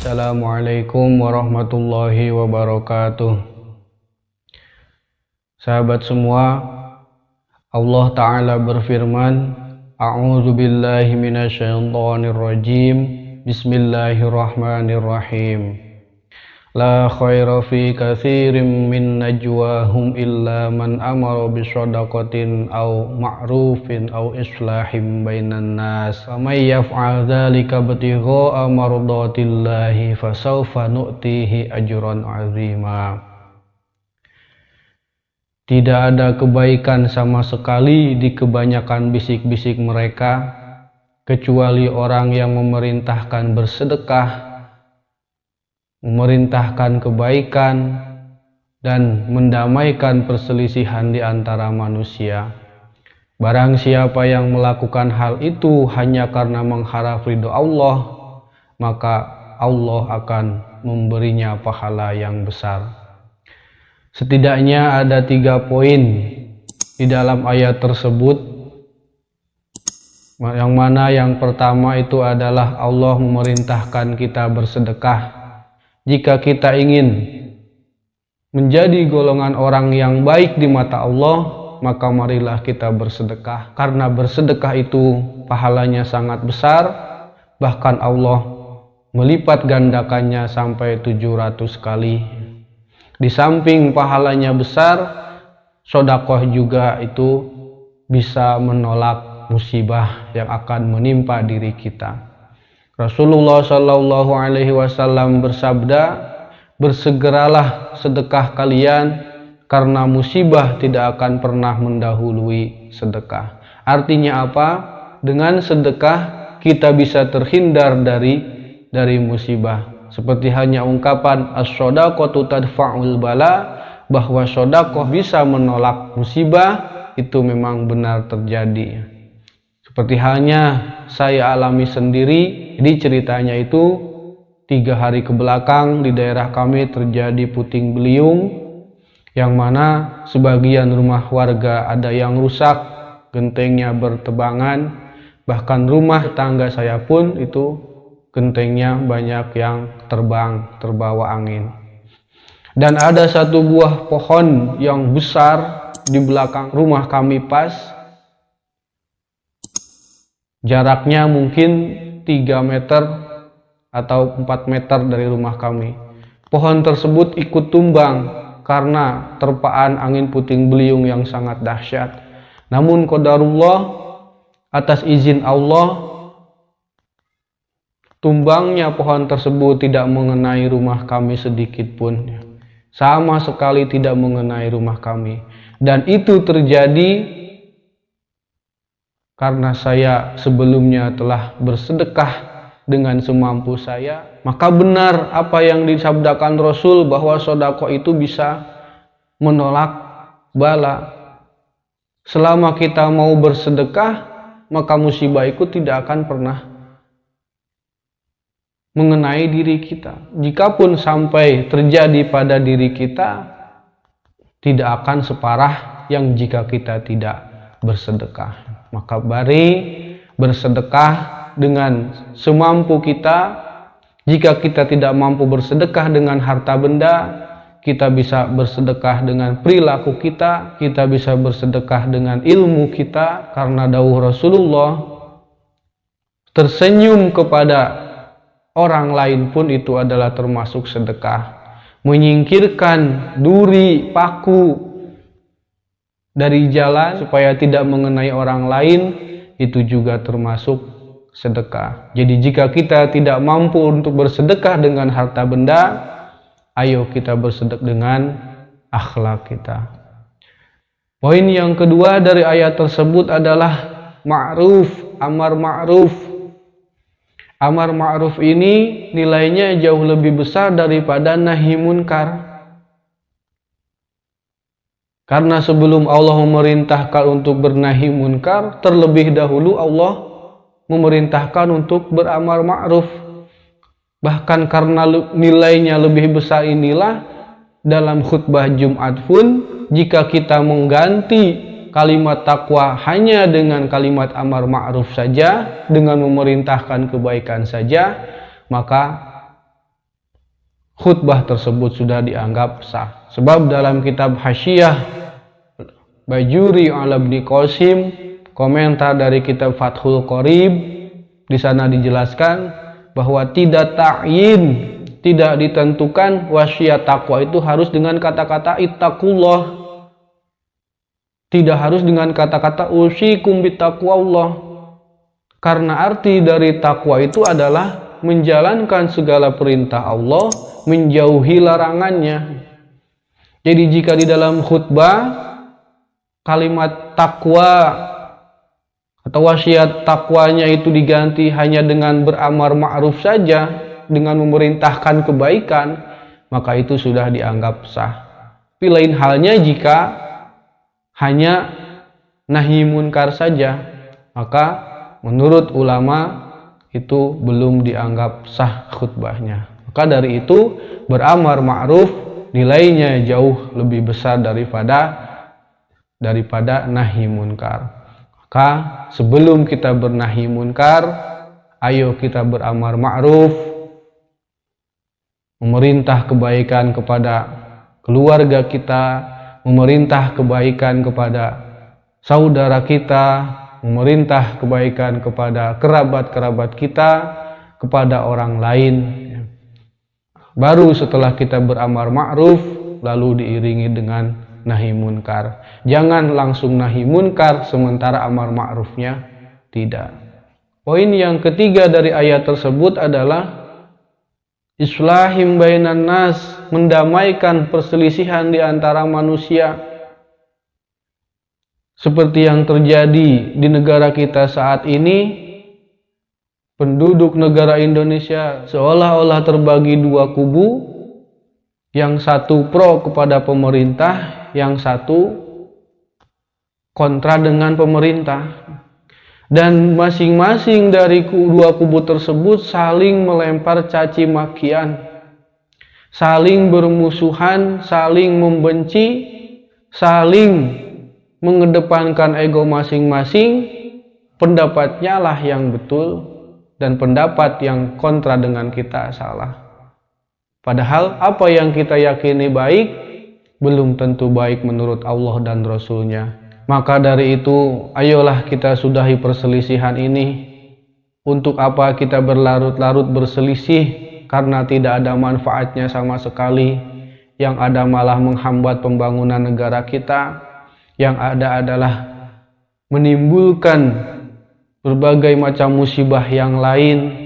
Assalamualaikum warahmatullahi wabarakatuh. Sahabat semua, Allah Ta'ala berfirman, A'udzu billahi minasyaitonir rajim. Bismillahirrahmanirrahim. La khaira fi katsirin min najwahum illa man amara bisadaqatin aw ma'rufin aw islahin bainan nas. Faman yaf'al dzalika ibtigha'a mardatillahi fasawfa nu'tihi ajran 'azima. Tidak ada kebaikan sama sekali di kebanyakan bisik-bisik mereka kecuali orang yang memerintahkan bersedekah memerintahkan kebaikan, dan mendamaikan perselisihan di antara manusia. Barang siapa yang melakukan hal itu hanya karena mengharap ridho Allah, maka Allah akan memberinya pahala yang besar. Setidaknya ada tiga poin di dalam ayat tersebut yang mana yang pertama itu adalah Allah memerintahkan kita bersedekah jika kita ingin menjadi golongan orang yang baik di mata Allah, maka marilah kita bersedekah. Karena bersedekah itu pahalanya sangat besar, bahkan Allah melipat gandakannya sampai 700 kali. Di samping pahalanya besar, sodakoh juga itu bisa menolak musibah yang akan menimpa diri kita. Rasulullah Shallallahu Alaihi Wasallam bersabda, bersegeralah sedekah kalian karena musibah tidak akan pernah mendahului sedekah. Artinya apa? Dengan sedekah kita bisa terhindar dari dari musibah. Seperti hanya ungkapan as-sodaqatu tadfa'ul bala bahwa sodakoh bisa menolak musibah itu memang benar terjadi. Seperti halnya saya alami sendiri jadi ceritanya itu tiga hari ke belakang di daerah kami terjadi puting beliung yang mana sebagian rumah warga ada yang rusak, gentengnya bertebangan, bahkan rumah tangga saya pun itu gentengnya banyak yang terbang, terbawa angin. Dan ada satu buah pohon yang besar di belakang rumah kami pas, jaraknya mungkin 3 meter atau 4 meter dari rumah kami. Pohon tersebut ikut tumbang karena terpaan angin puting beliung yang sangat dahsyat. Namun qadarullah atas izin Allah tumbangnya pohon tersebut tidak mengenai rumah kami sedikit pun. Sama sekali tidak mengenai rumah kami. Dan itu terjadi karena saya sebelumnya telah bersedekah dengan semampu saya, maka benar apa yang disabdakan Rasul bahwa sodako itu bisa menolak bala. Selama kita mau bersedekah, maka musibah itu tidak akan pernah mengenai diri kita. Jikapun sampai terjadi pada diri kita, tidak akan separah yang jika kita tidak bersedekah. Maka bari bersedekah dengan semampu kita. Jika kita tidak mampu bersedekah dengan harta benda, kita bisa bersedekah dengan perilaku kita, kita bisa bersedekah dengan ilmu kita karena dawuh Rasulullah tersenyum kepada orang lain pun itu adalah termasuk sedekah. Menyingkirkan duri, paku, dari jalan supaya tidak mengenai orang lain itu juga termasuk sedekah. Jadi jika kita tidak mampu untuk bersedekah dengan harta benda, ayo kita bersedekah dengan akhlak kita. Poin yang kedua dari ayat tersebut adalah ma'ruf, amar ma'ruf. Amar ma'ruf ini nilainya jauh lebih besar daripada nahi munkar. Karena sebelum Allah memerintahkan untuk bernahi munkar, terlebih dahulu Allah memerintahkan untuk beramal ma'ruf. Bahkan karena nilainya lebih besar inilah dalam khutbah Jumat pun jika kita mengganti kalimat takwa hanya dengan kalimat amar ma'ruf saja dengan memerintahkan kebaikan saja maka khutbah tersebut sudah dianggap sah. Sebab dalam kitab Hasyiah Bajuri Al-Abdi Qasim komentar dari kitab Fathul Qorib di sana dijelaskan bahwa tidak ta'yin tidak ditentukan wasiat takwa itu harus dengan kata-kata ittaqullah. Tidak harus dengan kata-kata usikum Allah karena arti dari takwa itu adalah menjalankan segala perintah Allah menjauhi larangannya. Jadi jika di dalam khutbah kalimat takwa atau wasiat takwanya itu diganti hanya dengan beramar ma'ruf saja dengan memerintahkan kebaikan maka itu sudah dianggap sah. Lain halnya jika hanya nahi munkar saja maka menurut ulama itu belum dianggap sah khutbahnya. Maka dari itu beramar ma'ruf nilainya jauh lebih besar daripada daripada nahi munkar. Maka sebelum kita bernahi munkar, ayo kita beramal ma'ruf, memerintah kebaikan kepada keluarga kita, memerintah kebaikan kepada saudara kita, memerintah kebaikan kepada kerabat-kerabat kita, kepada orang lain. Baru setelah kita beramal ma'ruf, lalu diiringi dengan nahi munkar. Jangan langsung nahi munkar sementara amar ma'rufnya tidak. Poin yang ketiga dari ayat tersebut adalah islahim bainan nas, mendamaikan perselisihan di antara manusia. Seperti yang terjadi di negara kita saat ini, penduduk negara Indonesia seolah-olah terbagi dua kubu, yang satu pro kepada pemerintah, yang satu kontra dengan pemerintah. Dan masing-masing dari dua kubu tersebut saling melempar caci makian saling bermusuhan saling membenci saling mengedepankan ego masing-masing. Pendapatnya lah yang betul dan pendapat yang kontra dengan kita salah. Padahal apa yang kita yakini baik belum tentu baik menurut Allah dan Rasulnya. Maka dari itu, ayolah kita sudahi perselisihan ini. Untuk apa kita berlarut-larut berselisih karena tidak ada manfaatnya sama sekali. Yang ada malah menghambat pembangunan negara kita. Yang ada adalah menimbulkan berbagai macam musibah yang lain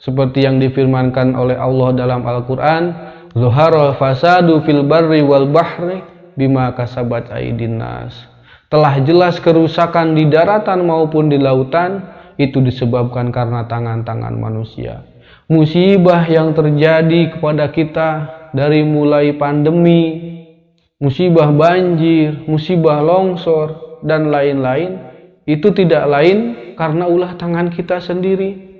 seperti yang difirmankan oleh Allah dalam Al-Quran Zuharul fasadu fil barri wal bahri bima kasabat aidin. Telah jelas kerusakan di daratan maupun di lautan itu disebabkan karena tangan-tangan manusia. Musibah yang terjadi kepada kita dari mulai pandemi, musibah banjir, musibah longsor, dan lain-lain, itu tidak lain karena ulah tangan kita sendiri.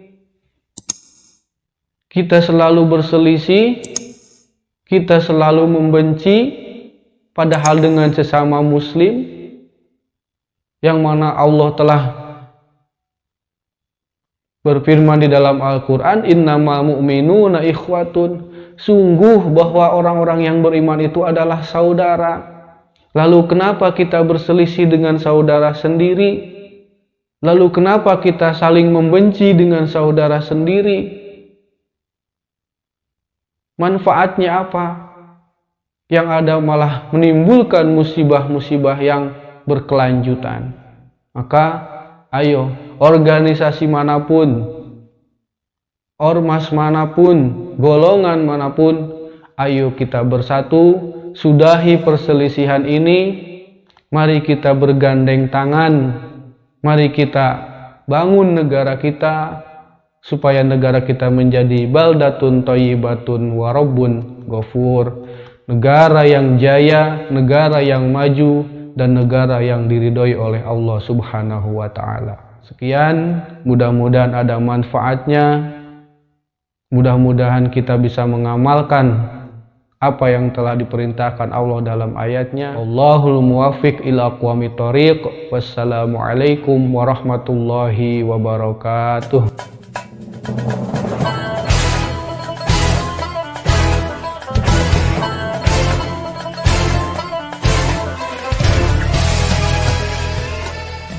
Kita selalu berselisih kita selalu membenci padahal dengan sesama muslim yang mana Allah telah berfirman di dalam Al-Quran innamal mu'minuna ikhwatun. Sungguh bahwa orang-orang yang beriman itu adalah saudara. Lalu kenapa kita berselisih dengan saudara sendiri? Lalu kenapa kita saling membenci dengan saudara sendiri manfaatnya apa? Yang ada malah menimbulkan musibah-musibah yang berkelanjutan. Maka ayo organisasi mana pun, ormas mana pun, golongan mana pun, ayo kita bersatu, sudahi perselisihan ini, mari kita bergandeng tangan, mari kita bangun negara kita, supaya negara kita menjadi baldatun toyibatun warobun gofur negara yang jaya negara yang maju dan negara yang diridhoi oleh Allah subhanahu wa ta'ala. Sekian mudah-mudahan ada manfaatnya. Mudah-mudahan kita bisa mengamalkan apa yang telah diperintahkan Allah dalam ayatnya. Allahul muwafiq ila aqwami tariq. Wassalamualaikum warahmatullahi wabarakatuh Thank you.